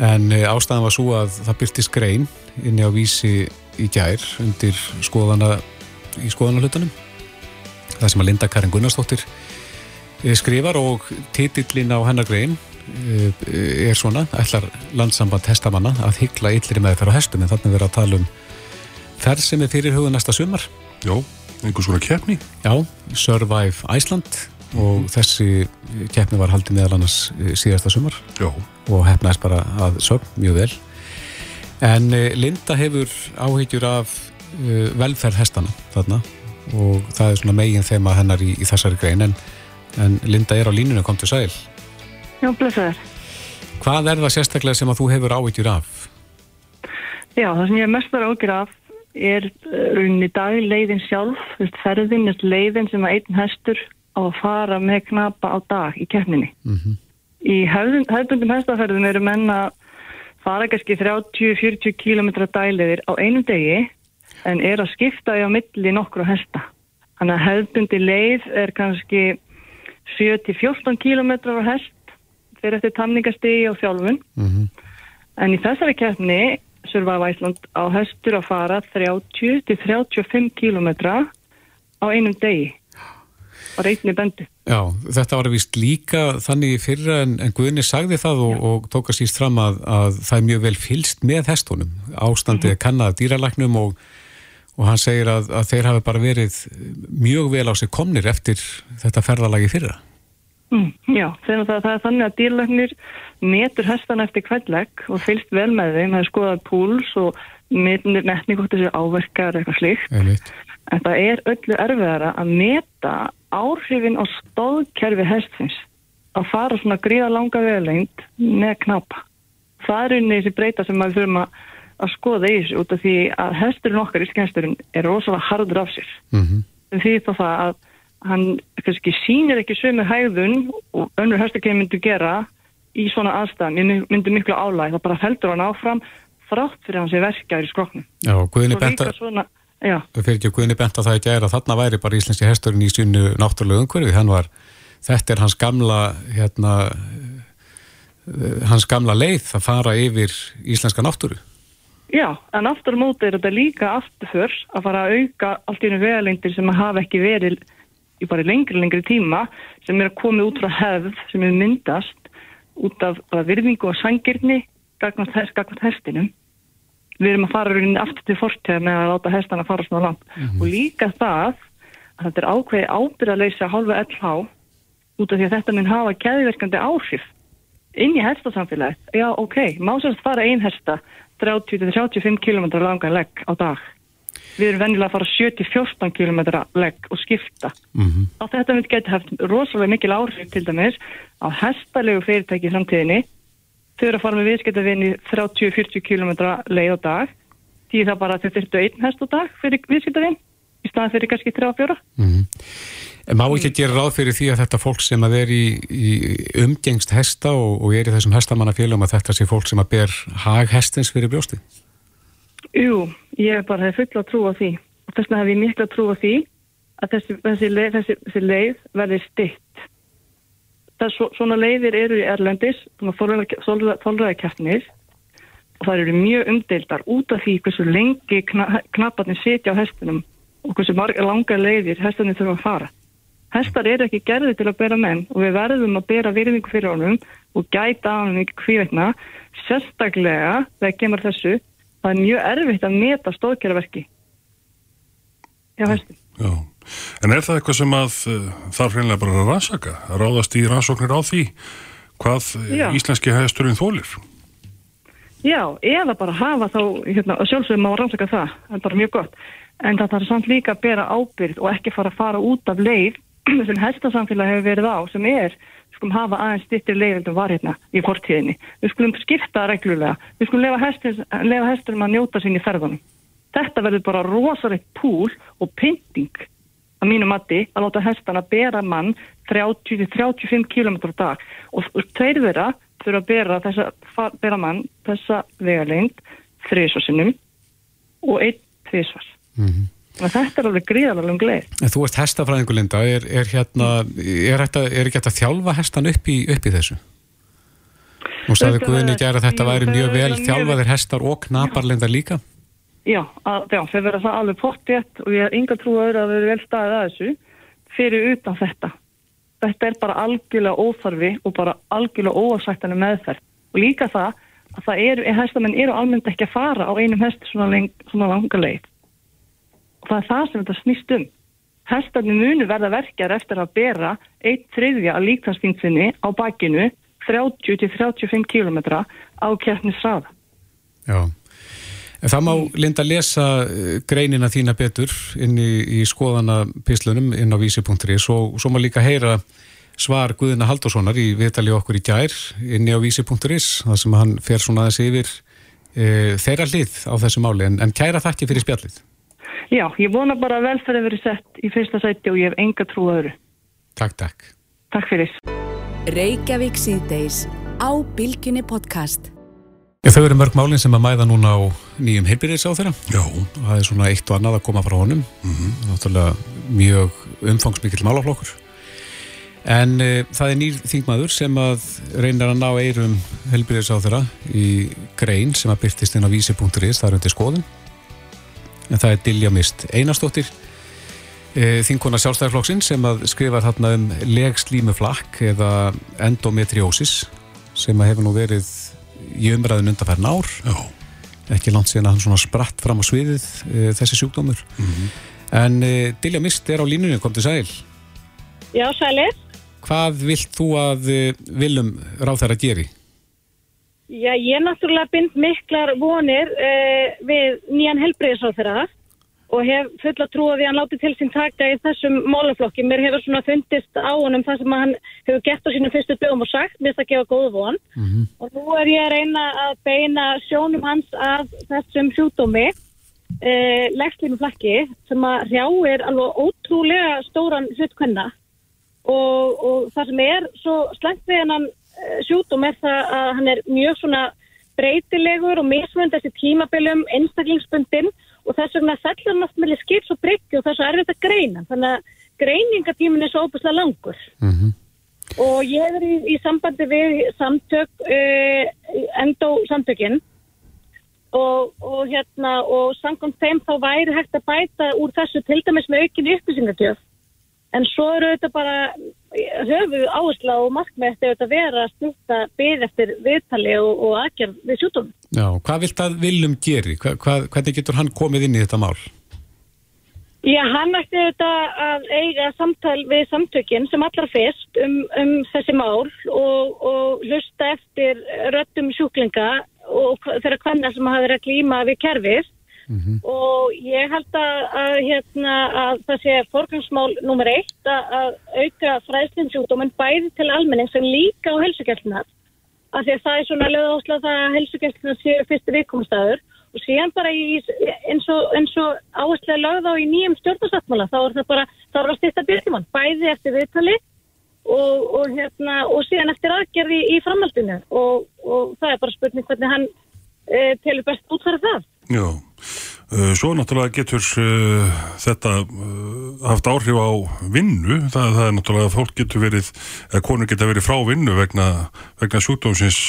En uh, ástæðan var svo að það byrtist grein inni á vísi í gær undir skoðana í skoðanarlutunum. Það sem að Linda Karin Gunnarsdóttir skrifar og titillin á hennar grein Eh, er svona, ætlar landsamband hestamanna að hyggla yllir með þeirra hestum en þannig verður að tala um ferð sem er fyrir hugðu næsta sumar. Já, einhvers konar keppni. Já, Survive Iceland og mm. þessi keppni var haldið meðal annars eh, síðasta sumar. Já. og hefnaðist bara að sögn mjög vel. En eh, Linda hefur áhyggjur af velferð hestana þarna. Og það er svona megin þema hennar í, í þessari grein. En, en Linda er á línuna kom til sæl Já, blessaður. Hvað er það sérstaklega sem að þú hefur áhyggjur af? Já, það sem ég er mestar áhyggjur af er eh, rauninni dagleiðin sjálf, ferðin er leiðin sem að einn hestur á að fara með knapa á dag í keppninni. Mm -hmm. Í hefðbundum hestaferðin eru menna fara kannski 30-40 km dagleiðir á einum degi en er að skipta í á milli nokkru hesta. Þannig að hefðbundi leið er kannski 7-14 kilometrar á hest fyrir eftir tamningastegi og þjálfun. Mhm. En í þessari keppni Survive Iceland á hestur að fara 30-35 kilometra á einum degi á reitni bendi. Já, þetta var vist líka þannig fyrra en, en Guðni sagði það og, og tók að síst fram að, að það er mjög vel fylst með hestunum. Ástandið er kannað dýralagnum og, og hann segir að, að þeir hafi bara verið mjög vel á sig komnir eftir þetta ferðalagi fyrra. Mm, já, þegar það, það er þannig að dýrlagnir metur hestana eftir kveldlegg og fylst vel með þeim, það er skoðað púls og metnir metning hvort þessi áverkar eitthvað. Einmitt. En það er öllu erfiðara að meta áhrifin á stóðkerfi hestins að fara svona gríða langa veðlengt með knapa. Það er unni þessi breyta sem við þurfum að, að skoða í þessu út af því að hesturinn okkar, íslensk hesturinn, er rosalega hardur af sér. Mm Því þá það að hann kannski sýnir ekki sömu hægðun og önnur hestakei myndu gera í svona aðstæðan, myndu miklu álæg, það bara heldur hann áfram þrátt fyrir að hann sé verkjaður í skroknum. Já, Guðni Svo benta, svona, já, fyrir ekki Guðni benta það ekki að þarna væri bara íslenski hesturinn í sínu náttúrulega umhverfi, hann var, þetta er hans gamla, hérna, hans gamla leið að fara yfir íslenska náttúru. Já, en aftur móti er þetta líka afturför að fara að auka allt í einu vegalengdir sem að hafa ekki verið í bara lengri, lengri tíma sem er að koma út frá hefð sem er myndast út af virðingu og sangirni gagvart hest, gagvart hestinum. Við erum að fara rauninni aftur til fortæða með að láta hestana fara svona langt. Og líka það að þetta er ákveði ábyrðaleysa hálfa LH út af því að þetta mun hafa keðiverkandi áhrif inn í hestasamfélagið. Já, ok, má sérst fara ein hesta 30-35 km langa legg á dag. Við erum venjulega að fara 70-14 km legg og skipta. Mm Á þetta mynd geti haft rosalega mikil áhrif til dæmis á hestalegu fyrirtæki í framtíðinni. Þau eru að fara með viðskiptavinni 30-40 km leið á dag. Því það bara þau þurftu einn hest á dag fyrir viðskiptavinn í staðan fyrir kannski 3-4. -hmm. En má ekki gera ráð fyrir því að þetta fólk sem að er í, í umgengst hesta og, og er í þessum hestamannafélum að þetta sé fólk sem að ber hag hestins fyrir brjósti? Jú, ég er bara full að trúa því og þess vegna hef ég miklu að trúa því að þessi, þessi, leið, þessi, þessi leið verði stitt. Svo, svona leiðir eru í Erlendis, þólraðikeppnir og það eru mjög umdeildar út af því hversu lengi kna, knapparnir sitja á hestunum og hversu langa leiðir hestunir þurfa að fara. Hestar eru ekki gerði til að bera menn og við verðum að bera virðingu fyrir honum og gæta á hann ekki kvíveitna, sérstaklega þegar kemur þessu það er mjög erfitt að meta stóðkjæraverki hjá hestum. Já, en er það eitthvað sem að uh, þarf reynilega bara að rannsaka, að ráðast í rannsóknir á því hvað uh, Já. íslenski hæðsturinn þólir? Já, eða bara hafa þá, hérna, sjálfsögum má rannsaka það, það er bara mjög gott. En það þarf samt líka að bera ábyrgð og ekki fara að fara út af leið sem hestasamfélag hefur verið á, sem er, skulum hafa aðeins styrtir leið en það var hérna í fortíðinni. Við skulum skipta reglulega, við skulum lefa, hestir, lefa hesturum að njóta sín í ferðunum. Þetta verður bara rosalegt púl og pynting að mínu mati að láta hestana bera mann 30-35 km dag og tveir þeirra þurfa að bera, þessa, bera mann þessa vegalengd þrísvarsinnum og einn þrísvars. Mm Þannig að þetta er alveg gríðarlega lung leið. En þú ert hestafræðingu Linda, er, er hérna, er, þetta, er ekki hægt að þjálfa hestan upp í, upp í þessu? Nú sagði Þetta verða- gera að þetta væri mjög vel þjálfaðir hestar og knaparlindar líka. Já, að, já þeir verða það alveg pottjett og ég er ynga trúaður að vera vel staðið að þessu fyrir utan þetta. Þetta er bara algjörlega óþarfi og bara algjörlega óafsættanu meðferð. Og líka það að það eru, hestamenn eru almennt ekki að fara á einum hest svona, leng, svona langa leið. Og það er það sem þetta snýst um. Hestarnir munu verða verkjar eftir að bera eitt þriðja að líktanstýnsinni á bakinu 30-35 km á keppnisraða. Já. Það má Linda lesa eh, greinina þína betur inn í, í skoðana pislunum inn á vísi.is og svo má líka heyra svar Guðina Haldurssonar í viðtali okkur í gær inn í á vísi.is þar sem hann fer svona aðeins yfir e, þeirra hlið á þessu máli en, en kæra þakki fyrir spjallið. Já, ég vona bara að velferði verið sett í fyrsta sæti og ég hef enga trú að öðru. Takk, takk. Takk fyrir. Reykjavík síðdeis á Bilginni podcast. Já, þau eru mörg málinn sem að mæða núna á nýjum heilbyrðis á þeirra Já, og það er svona eitt og annað að koma frá honum. Náttúrulega mjög umfangsmikill málaflokkur en uh, það er nýr þingmaður sem að reynar að ná eirum helbriðis á þeirra í grein sem að byrtist inn á vísi.is, það er undir skoðun en það er Dilja Mist Einarstóttir uh, þingkona sjálfstæðarflokksinn sem að skrifa þarna um legslímuflakk eða endometriósis sem að hefur nú verið í umræðin undanfærin ár. Já, ekki langt síðan að hann svona spratt fram á sviðið uh, þessi sjúkdómur. En uh, Dilja Mist er á línunni, kom til sæl. Já, sælir. Hvað vilt þú að viljum ráð geri? Já, ég náttúrulega bind miklar vonir uh, við nýjan helbriðisráþara og hef fulla trú að því að hann láti til sín taka í þessum málaflokki. Mér hefur svona fundist á honum það sem hann hefur gert á sínum fyrstu dögum og sagt, mér það gefa góðu von. Og nú er ég að reyna að beina sjónum hans af þessum sjúkdómi, uh, legslínu flakki, sem að hrjáir alveg ótrúlega stóran hlutkvenna og, og það sem er svo slengt við hennan eh, sjúkdóm er það að hann er mjög svona breytilegur og mismönd þessi tímabilum, einstaklingsbundin og þess vegna fellur hann oft meðli skips og bryggju og það er svo erfitt að greina. Þannig að greiningatímin er svo óbúslega langur. Og ég er í, í sambandi við samtök uh, endó samtökin og, og hérna og samkvæmt þeim þá væri hægt að bæta úr þessu til dæmis með aukinni upplýsingatjöf En svo eru þetta bara höfu áhersla og eftir þetta vera að stutta byggð eftir viðtali og, og aðgerð við sjútum. Já, hvað vilt að viljum geri? Hva, hvað, hvernig getur hann komið inn í þetta mál? Já, hann ætti þetta að eiga samtal við samtökin sem allra fyrst um, um þessi mál og, og hlusta eftir röttum sjúklinga og þeirra hvenna sem hafa verið að glíma við kerfið og ég held að, að, hérna, að það sé forgangsmál nummer eitt að, að auka fræðslinsjúkdóminn bæði til almenning sem líka á helsugjöldnar af því að það er svona lögðásla það að helsugjöldnar séu fyrstu viðkomastæður og síðan bara í, eins og, eins og áherslega lögð á í nýjum stjórnarsáttmála þá er það bara, þá er það styrta byrjumann bæði eftir viðtali og, og, hérna, og síðan eftir aðgerði í, í framhaldinu og, og það er bara spurning hvernig hann e, telur best útfæra það. já. Uh, Svo náttúrulega getur uh, þetta uh, haft áhrif á vinnu, það, það er náttúrulega að fólk getur verið, eða konur getur verið frá vinnu vegna, vegna sjúkdómsins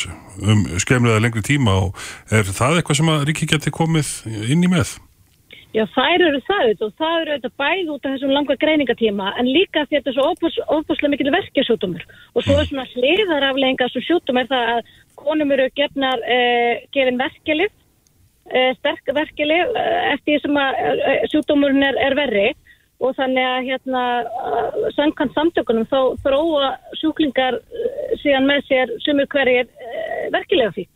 um skemmlega lengri tíma og er það eitthvað sem að Ríki geti komið inn í með? Já, þær eru það og það eru auðvitað bæð út af þessum langa greiningatíma en líka þetta er svo óbús, óbúslega mikil verkjasjútumur og svo er svona hliðaraflega svo sjútum er það að konum eru gefnar eh, gefin verkjalið eh, sterk verkjalið eh, eftir því sem að eh, sjútumurinn er, er verri. Og þannig að hérna samkvæmt samtökunum þá þróa sjúklingar síðan með sér sumur hverjir verkilega fík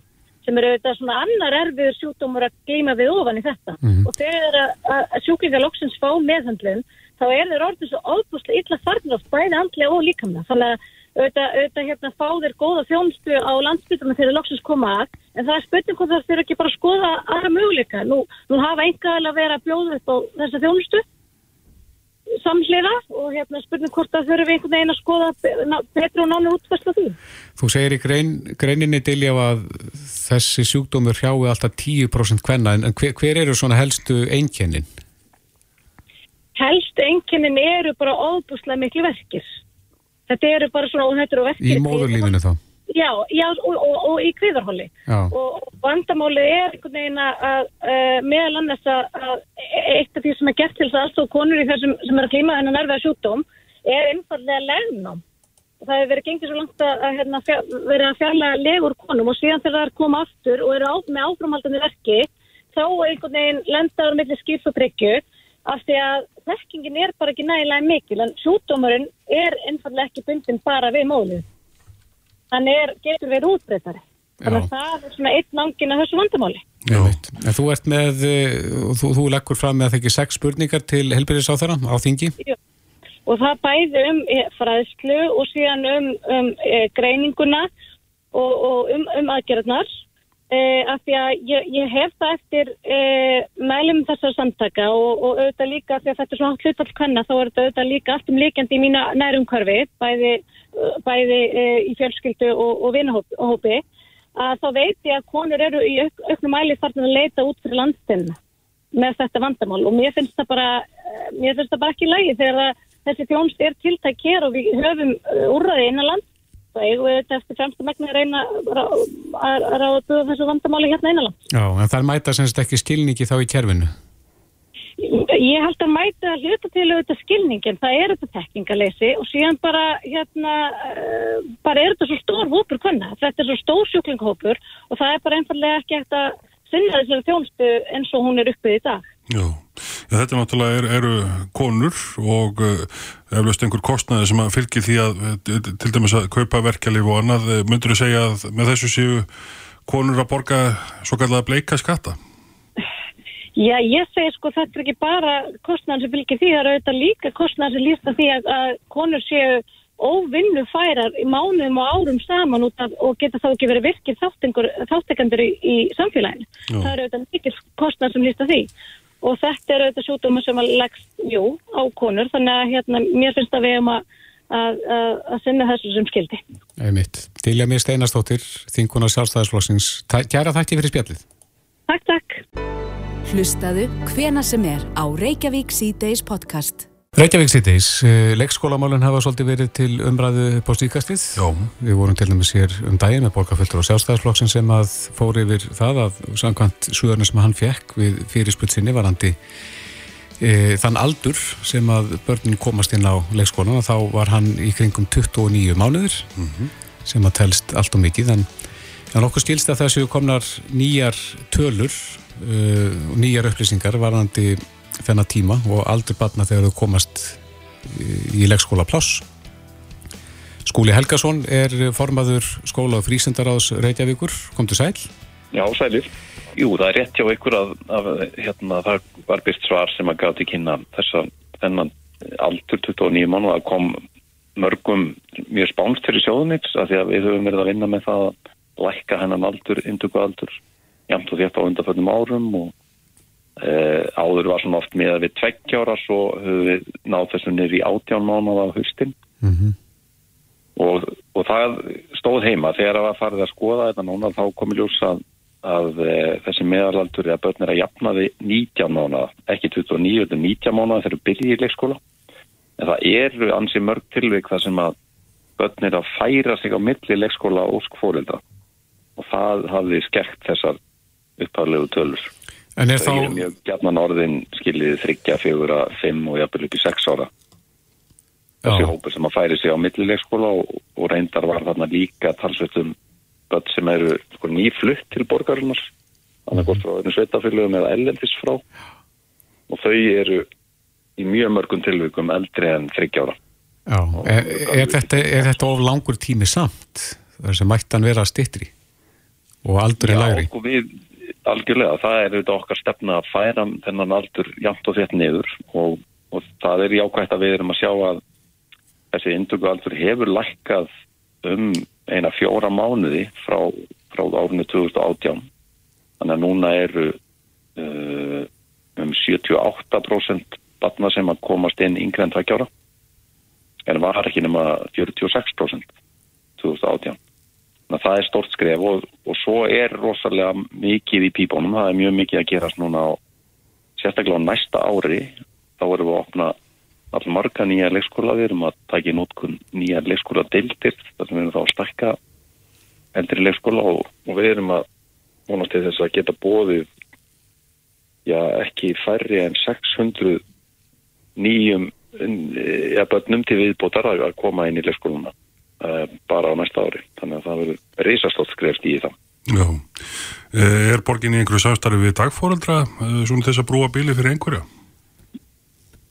sem eru auðvitað svona annar erfiður sjúkdómur að glíma við ofan í þetta. Og þegar að, sjúklingar loksins fá meðhandlun þá er þeir orðið svo ábúslega illa farnir oft bæði andlega og líkamna þannig að auðvitað, auðvitað hérna fá þeir góða þjónustu á landsbytunum þegar þeir loksins koma að en það er spurning hvort það þeir ekki bara að skoða aðra möguleika nú, nú hafa engaðal að vera að bjóða upp á þessa þjónustu samhliða og hérna spurning hvort það þurfum einhvern veginn að skoða betur og nánu útfærsla því. Þú segir í grein, greininni Dilja að þessi sjúkdómur hrjái alltaf 10% kvenna en hver, hver eru svona helstu einkennin? Helst einkennin eru bara óbúslega miklu verkir. Þetta eru bara svona óhættur og verkir. Í móðurlífinu þá? Já, já og, og, og í kviðarhóli. Og vandamálið er einhvern veginn að, uh, meðal annars að, eitt af því sem er gert til þess að aðstofa konur í þessum sem er að klíma þennan erfiða sjúkdóm er einfallega legnám. Og það hefur verið gengið svo langt að, að hérna, fjall, verið að fjalla legur konum og síðan þegar það er koma aftur og eru á, með áframhaldandi verki þá einhvern veginn lendaður millir skýrs og tryggju af því að þekkingin er bara ekki nægilega mikil en sjúkdómurinn er einfallega ekki bundin bara við mólið. Þannig er, getur verið útbreytari. Þannig að það er svona eitt langin að þessu vandamáli. Já. En þú ert með, eh, þú, þú leggur fram með að þekki sex spurningar til helbyrðis á þeirra á þingi? Og það bæði um eh, fræðslu og síðan um, um e, greininguna og, og um, um aðgerðnar. E, af því að ég, ég hef það eftir e, mælum þessar samtaka og, og auðvitað líka því að þetta er svona hlutfall kanna þá er þetta auðvitað líka allt um líkjandi í mína nærumkörfi bæði, bæði e, í fjölskyldu og, og vinahópi að þá veit ég að konur eru í auk, auknum mæli farnir að leita út fyrir landstinn með þetta vandamál og mér finnst það bara mér finnst það bara ekki lægi þegar þessi þjónst er tiltæk hér og við höfum uh, úrraði innanland þá eigum við þetta eftir fremstu megni að reyna að að ráða að buða þessu vandamáli hérna innanland. Já, en það mæta semst ekki skilningi þá í kerfinu. Ég held að mæta að hluta til auðvitað skilningin, það er þetta tekkingaleysi og síðan bara, hérna, uh, bara er þetta svo stór hópur konna, þetta er svo stór sjúklinghópur og það er bara einfallega ekki eftir að sinna þessari þjónstu eins og hún er uppið í dag. Já, Já þetta náttúrulega er, eru konur og uh, eflaust einhver kostnaði sem að fylgja því að uh, til dæmis að kaupa verkjalið og annað, myndur þú segja að með þessu séu konur að borga svo kallega bleika skatta? Já, ég segi sko þetta er ekki bara kostnæðan sem fylgir því, það eru auðvitað líka kostnæðan sem lísta því að, að konur séu óvinnu færar í mánuðum og árum saman út af og geta þá ekki verið virkið þáttekandur í, í samfélaginu. Já. Það eru auðvitað líka kostnæðan sem lísta því og þetta eru auðvitað sjútumar sem að leggst, jú, á konur, þannig að hérna, mér finnst að við erum að að, að, að sinna þessu sem skildi. Einmitt. Dilja mér Steinastóttir, þinguna sjálfstæðisflokksins. Kæra þætti fyrir spjallið. Takk, takk. Hlustaðu hvena sem er á Reykjavík C-Days podcast. Reykjavík C-Days, eh, leikskólamálinn hafa svolítið verið til umræðu på stíkastið. Já. Við vorum til dæmis hér um daginn með borgarföldur og sjálfstæðisflokksin sem að fór yfir það að samkvæmt suðarni sem hann fekk við fyrirsputsinni varandi e, þann aldur sem að börnin komast inn á leikskólan og þá var hann í kringum 29 mánuður mm -hmm. sem að telst allt og mikið en, en okkur skilst að þessu komnar nýjar tölur uh, nýjar upplýsingar varðandi þennan tíma og aldur batna þegar þau komast í leikskóla pláss. Skúli Helgason er formaður skóla og frísendaráðs Reykjavíkur. Kom til sæl? Já, sælir. Jú, það er rétt hjá ykkur að, að hérna, það var byrst svar sem að gáti kynna þess að þennan aldur 29 mánu að kom mörgum mjög spánst fyrir sjóðunits að því að við höfum verið að vinna með það að lækka hennan aldur, indöku aldur jæmt og þetta á undanföldum árum og áður var svona oft með að við tveggjára svo höfum við náð þessu í átján mánuða á höstin mm -hmm. og, og það stóð heima. Þegar það var farið að skoða þetta núna þá komið ljós að, að e, þessi meðalaldur er að börnir að jafna því 19 mánuða, ekki 29 þetta er 19 mánuða þegar við byrjum í leikskóla. En það eru ansi mörg tilvík þar sem að börnir að færa sig á milli leikskóla og skfórildra og það hafði skekt þessar upphæðlegu tölur. En er þá... Það er mjög gætnan orðin skiljiði þryggja, fjögura, fimm og jafnvel upp í sex ára. Þessi Já. hópur sem að færi sig á millilegskóla og, og reyndar var þarna líka talsveitum börn sem eru sko, nýflutt til borgarinnar, þannig að hvort frá einu sveitafélögum eða ellendis frá og þau eru í mjög mörgum tilvíkum eldri en þryggja ára. Já, er, er, þetta, er þetta of langur tími samt? Það sem mættan vera stittri og aldur er lægri? Já, og við algjörlega, það er auðvitað okkar stefna að færa þennan aldur jæmt og þett niður og, og það er jákvægt að við erum að sjá að þessi indöku aldur hefur lækkað um eina fjóra mánuði frá, frá árinu 2018 þannig að núna eru uh, um 78% batna sem að komast inn yngre en tveggjára en var ekki nema 46% 2018 Þannig að það er stort skref og, og svo er rosalega mikið í pípunum, það er mjög mikið að gerast núna á sérstaklega á næsta ári, þá erum við að opna allir marga nýja leikskóla, við erum að taka í nótkun nýja leikskóla deildir, þar sem við erum þá að stakka eldri leikskóla og, og við erum að vonast til þess að geta bóðið já, ekki færri en 600 nýjum ja, bönnum til viðbótar að koma inn í leikskóluna bara á næsta ári. Þannig að það verður reysastótt skrefst í það. Já. Eh, er borgin í einhverju samstarfi við dagfóraldra eh, svona þess að brúa bíli fyrir einhverja?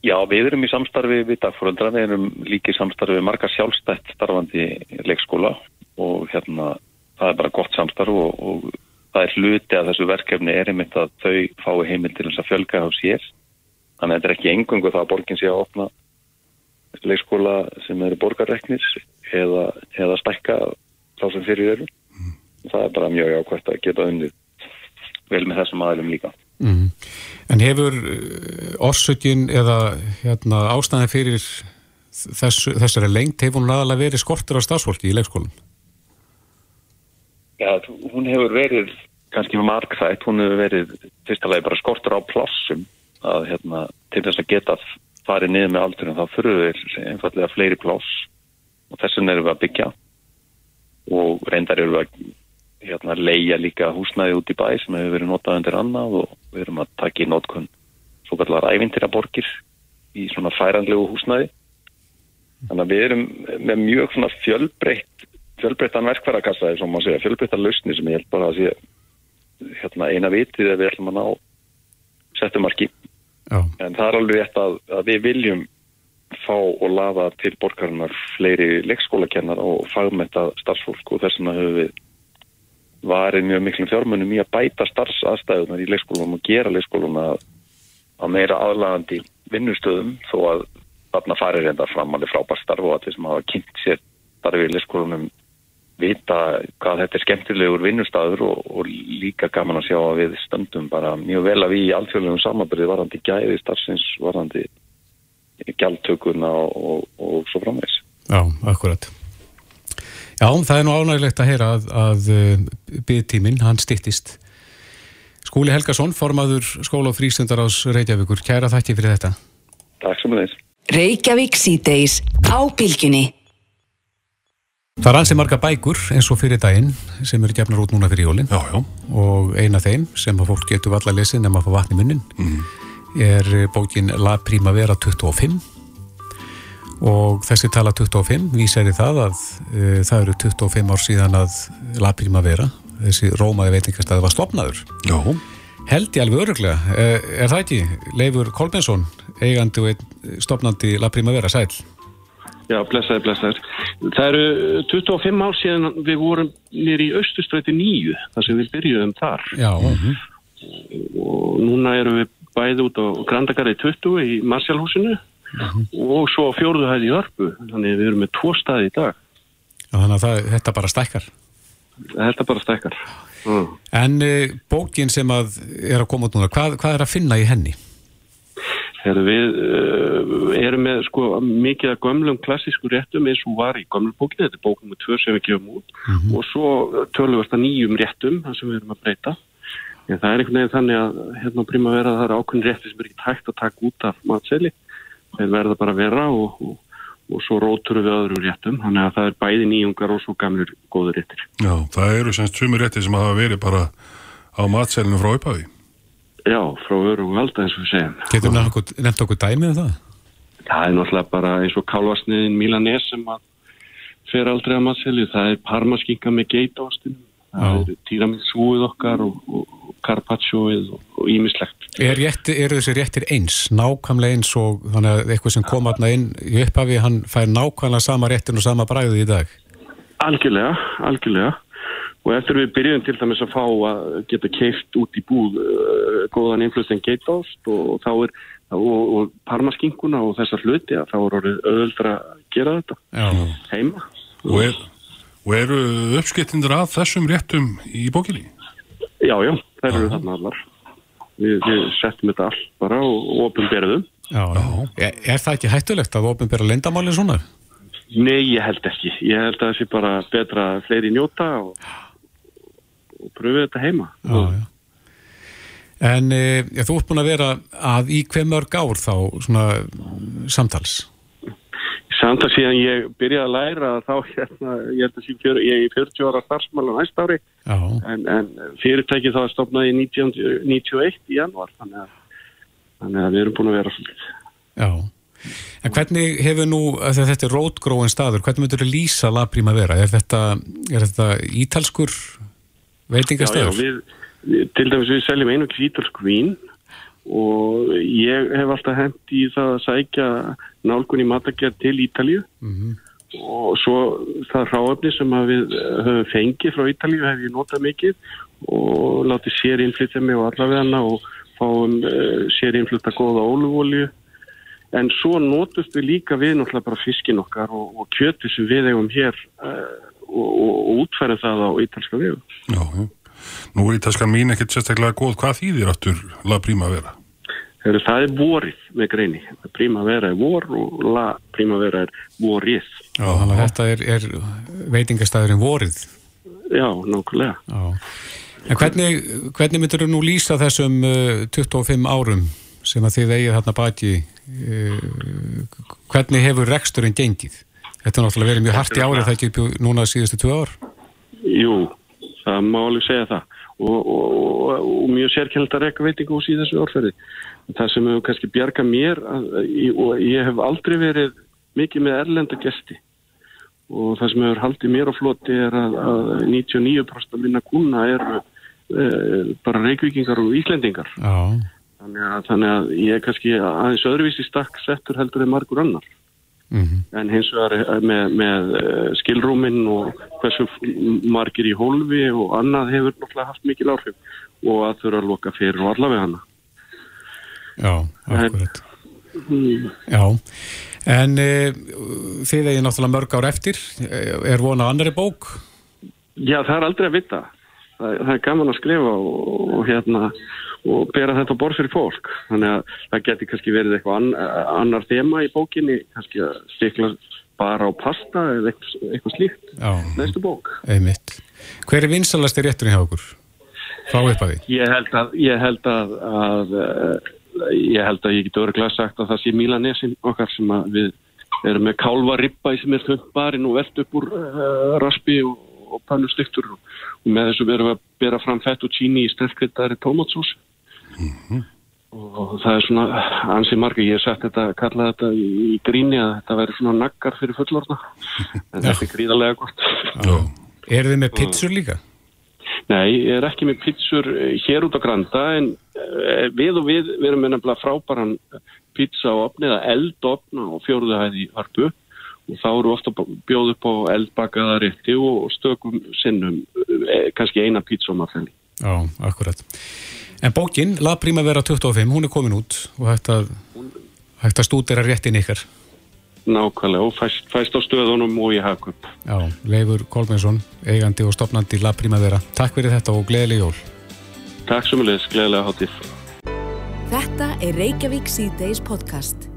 Já, við erum í samstarfi við dagfóraldra, við erum líki samstarfi við marga sjálfstætt starfandi leikskóla og hérna það er bara gott samstarf og, og það er hluti að þessu verkefni er einmitt að þau fái heimil til þess að fjölga á sér. Þannig að þetta er ekki engungu það að borgin sé að opna leikskóla sem eru borgarreknis eða, eða stækka þá sem fyrir eru. Mm. Það er bara mjög ákvæmt að geta unnið vel með þessum aðlum líka. Mm. En hefur uh, orsökin eða hérna, ástæðin fyrir þess, þessari lengt, hefur hún aðalega verið skortur á stafsfólki í leikskólan? Já, hún hefur verið kannski margþætt, hún hefur verið fyrstulega bara skortur á plássum að hérna, til þess að geta farið niður með aldurinn þá þurfum við einfallega fleiri pláss og þessum erum við að byggja. Og reyndar erum við að hérna, leia líka húsnæði út í bæ sem hefur verið notað undir annað og við erum að taka í notkun svo kallar ævintýraborgir í svona færanlegu húsnæði. Þannig að við erum með mjög svona fjölbreytt fjölbreyttan verkværakassa eða svona segja fjölbreyttan lausni sem ég held bara að sé hérna, eina vitið að við ætlum að ná settumarki Já. en það er alveg rétt að, að við viljum fá og laða til borgarinnar fleiri leikskólakennar og fagmenta starfsfólk og þess vegna höfum við varið mjög miklum fjármunum í að bæta starfsaðstæðunar í leikskólunum og gera leikskóluna að, meira aðlagandi vinnustöðum þó að þarna farir reynda fram alveg frábært starf og að þeir sem hafa kynnt sér starfið í leikskólunum vita hvað þetta er skemmtilegur vinnustæður og, og líka gaman að sjá að við stöndum bara mjög vel að við í alþjóðlegum samanbyrði varandi gæði starfsins, varandi gjaldtökuna og, og, og svo framvegs. Já, akkurat. Já, það er nú ánægilegt að heyra að, að byggtíminn, hann stittist. Skúli Helgason, formaður skóla og frístundar ás Reykjavíkur. Kæra þakki fyrir þetta. Takk sem þess. Reykjavík síðdeis á bylginni. Það er ansið marga bækur eins og fyrir daginn sem eru gefnar út núna fyrir jólinn og eina þeim sem að fólk getur valla að lesa nema að fá vatn í munnin er bókin La Primavera 25 og þessi tala 25 vísar í það að uh, það eru 25 ár síðan að La Primavera, þessi rómaði veitingastæði var stopnaður. Já. Held ég alveg öruglega. Uh, er það ekki? Leifur Kolbensson, eigandi og stopnandi La Primavera, sæl. Já, blessaði, blessaði. Það eru 25 ár síðan við vorum nýri í Östustræti 9, þar sem við byrjuðum þar. Já. Og núna erum við bæði út á Grandagari 20 í Marsjálhúsinu og svo á fjórðu hæði í Örbu. Þannig við erum með tvo staði í dag. Já, þannig að það, þetta bara stækkar. Þetta bara stækkar. Mm. En uh, bókin sem að er að koma út núna, hvað, hvað er að finna í henni? Þegar við uh, erum með sko mikið af gömlum klassísku réttum eins og var í gömlubókinu, þetta er bókum með tvö sem við gefum út og svo við þetta nýjum réttum, sem við erum að breyta. En það er einhvern veginn þannig að hérna á primavera það er ákveðin rétti sem er ekki tækt að taka út af matseli. Þeir verða bara að vera og, og, og svo róturum við öðrum réttum, þannig að það er bæði nýjungar og svo gamlur góður réttir. Já, það eru semst sumir rétti sem hafa verið bara á matselinu frá uppaði. Já, frá öru og valda eins og við segjum. Getur okkur, nefnt okkur dæmið um það? Það er náttúrulega bara eins og kálvarsniðin Milanese sem að fer aldrei að matselju. Það er parmaskinga með geitaostinum. Það er tíramilsúið okkar og, og carpaccioið og ímislegt. Er eru þessi réttir eins, nákvæmlega eins og þannig að eitthvað sem kom aðna inn í upphafi, hann fær nákvæmlega sama réttin og sama bræðið í dag? Algjörlega, algjörlega. Og eftir við byrjum til dæmis að fá að geta keift út í búð uh, góðan influtin geitaost og þá er og, og parmaskinkuna og þessar hluti að þá er orðið öðuldra að gera þetta Já. heima. Og, er, og eru uppskiptindur af þessum réttum í bókinni? Já, já, þær eru þarna allar. Við, við settum þetta all bara og, og opinberðum. Já, já. Er, það ekki hættulegt að ofinbera lendamálinn svona? Nei, ég held ekki. Ég held að það sé bara betra að fleiri njóta og, og pröfu þetta heima. Já, já. En e, þú ert búin að vera að í hver mörg ár þá svona samtals? Samt að síðan ég byrjaði að læra þá hérna, ég held að sé fjör, ég er í 40 ára starfsmála næst ári en, en fyrirtæki þá stopnaði í 1991 í januar þannig að, þannig að við erum búin að vera svolítið. Já. En hvernig hefur nú, að þetta er rótgróin staður, hvernig myndur þú lýsa La Primavera? Er þetta, er þetta ítalskur veitingastæður? Já, já, við, til dæmis við seljum einu kvítalsk vín og ég hef alltaf hent í það að sækja nálgun í matagerð til Ítalju og svo það ráöfni sem við höfum fengið frá Ítalju hef ég notað mikið og látið sér innflytja mig og allavega og fáum uh, sér innflytta góða ólugolju en svo notust við líka við náttúrulega bara fiskin okkar og, og kjötu sem við eigum hér uh, og, og, og útfæra það á ítalska vegu. Já, já. Nú er ítalskan mín ekkert sérstaklega góð. Hvað þýðir áttur La Primavera? Heru, það er vorið með greini. Primavera er vor og La Primavera er vorið. Já, þannig að þetta er, er veitingastæðurinn vorið. Já, nákvæmlega. Já. En hvernig, hvernig myndur þú nú lýsa þessum uh, 25 árum sem að þið eigið þarna baki uh, hvernig hefur reksturinn gengið? Þetta er náttúrulega verið mjög hart í árið það ekki upp núna síðustu tvö ár. Jú, það má alveg segja það og, og, og, og mjög sérkjælt að reyka veitingús í þessu orðferði. Það sem hefur kannski bjarga mér að, og ég hef aldrei verið mikið með erlenda gesti og það sem hefur haldið mér á floti er að, að 99% minna kuna eru e, bara reykvikingar og íslendingar. Já. Þannig að, þannig að ég er kannski aðeins öðruvísi stakk settur heldur en margur annar. Mm -hmm. En hins vegar með, með eh, skilrúminn og hversu margir í hólfi og annað hefur náttúrulega haft mikil áhrif og að þurfa að loka fyrir og allavega hana. Já, akkurat. Mm. Já, en e, þið eigin náttúrulega mörg ár eftir, er vonað annari bók? Já, það er aldrei að vita. Það, það er gaman að skrifa og, og hérna og bera þetta á borð fyrir fólk þannig að það geti kannski verið eitthvað an, annar þema í bókinni kannski að stikla bara á pasta eða eitthvað, slíkt Já. næstu bók Einmitt. Hver er vinsalasti rétturinn hjá okkur? Frá upp að því? Ég held að ég held að, að ég held að ég get örglega sagt að það sé Mílanesin okkar sem að við erum með kálvaribba sem er þöndbarinn og velt upp úr uh, raspi og, og pannustiktur og, og með þessu verum við að bera fram fettuccini í sterkriðari tómatsós og það er svona ansið margir, ég hef sagt þetta kallað þetta í, gríni að þetta væri svona naggar fyrir fullorna en þetta er gríðarlega gott. Er þið með pizzur líka? Nei, ég er ekki með pizzur hér út á Granda en eh, við og við, við erum með nefnilega frábæran pizza á opni eða eldopna og fjóruðu hæði í harpu og þá eru ofta bjóð upp á eldbakaða rétti og stökum sinnum eh, kannski eina pizza að fenni Já, akkurat. En bókin, La Primavera 25, hún er komin út og hægt að, hægt að stúdera réttin ykkar. Nákvæmlega og fæst, fæst á stöðunum og í hagkup. Já, Leifur Kolbjörnsson, eigandi og stopnandi La Primavera. Takk fyrir þetta og gleðileg jól. Takk sem leðis, gleðilega hátíð. Þetta er Reykjavík C-Days podcast.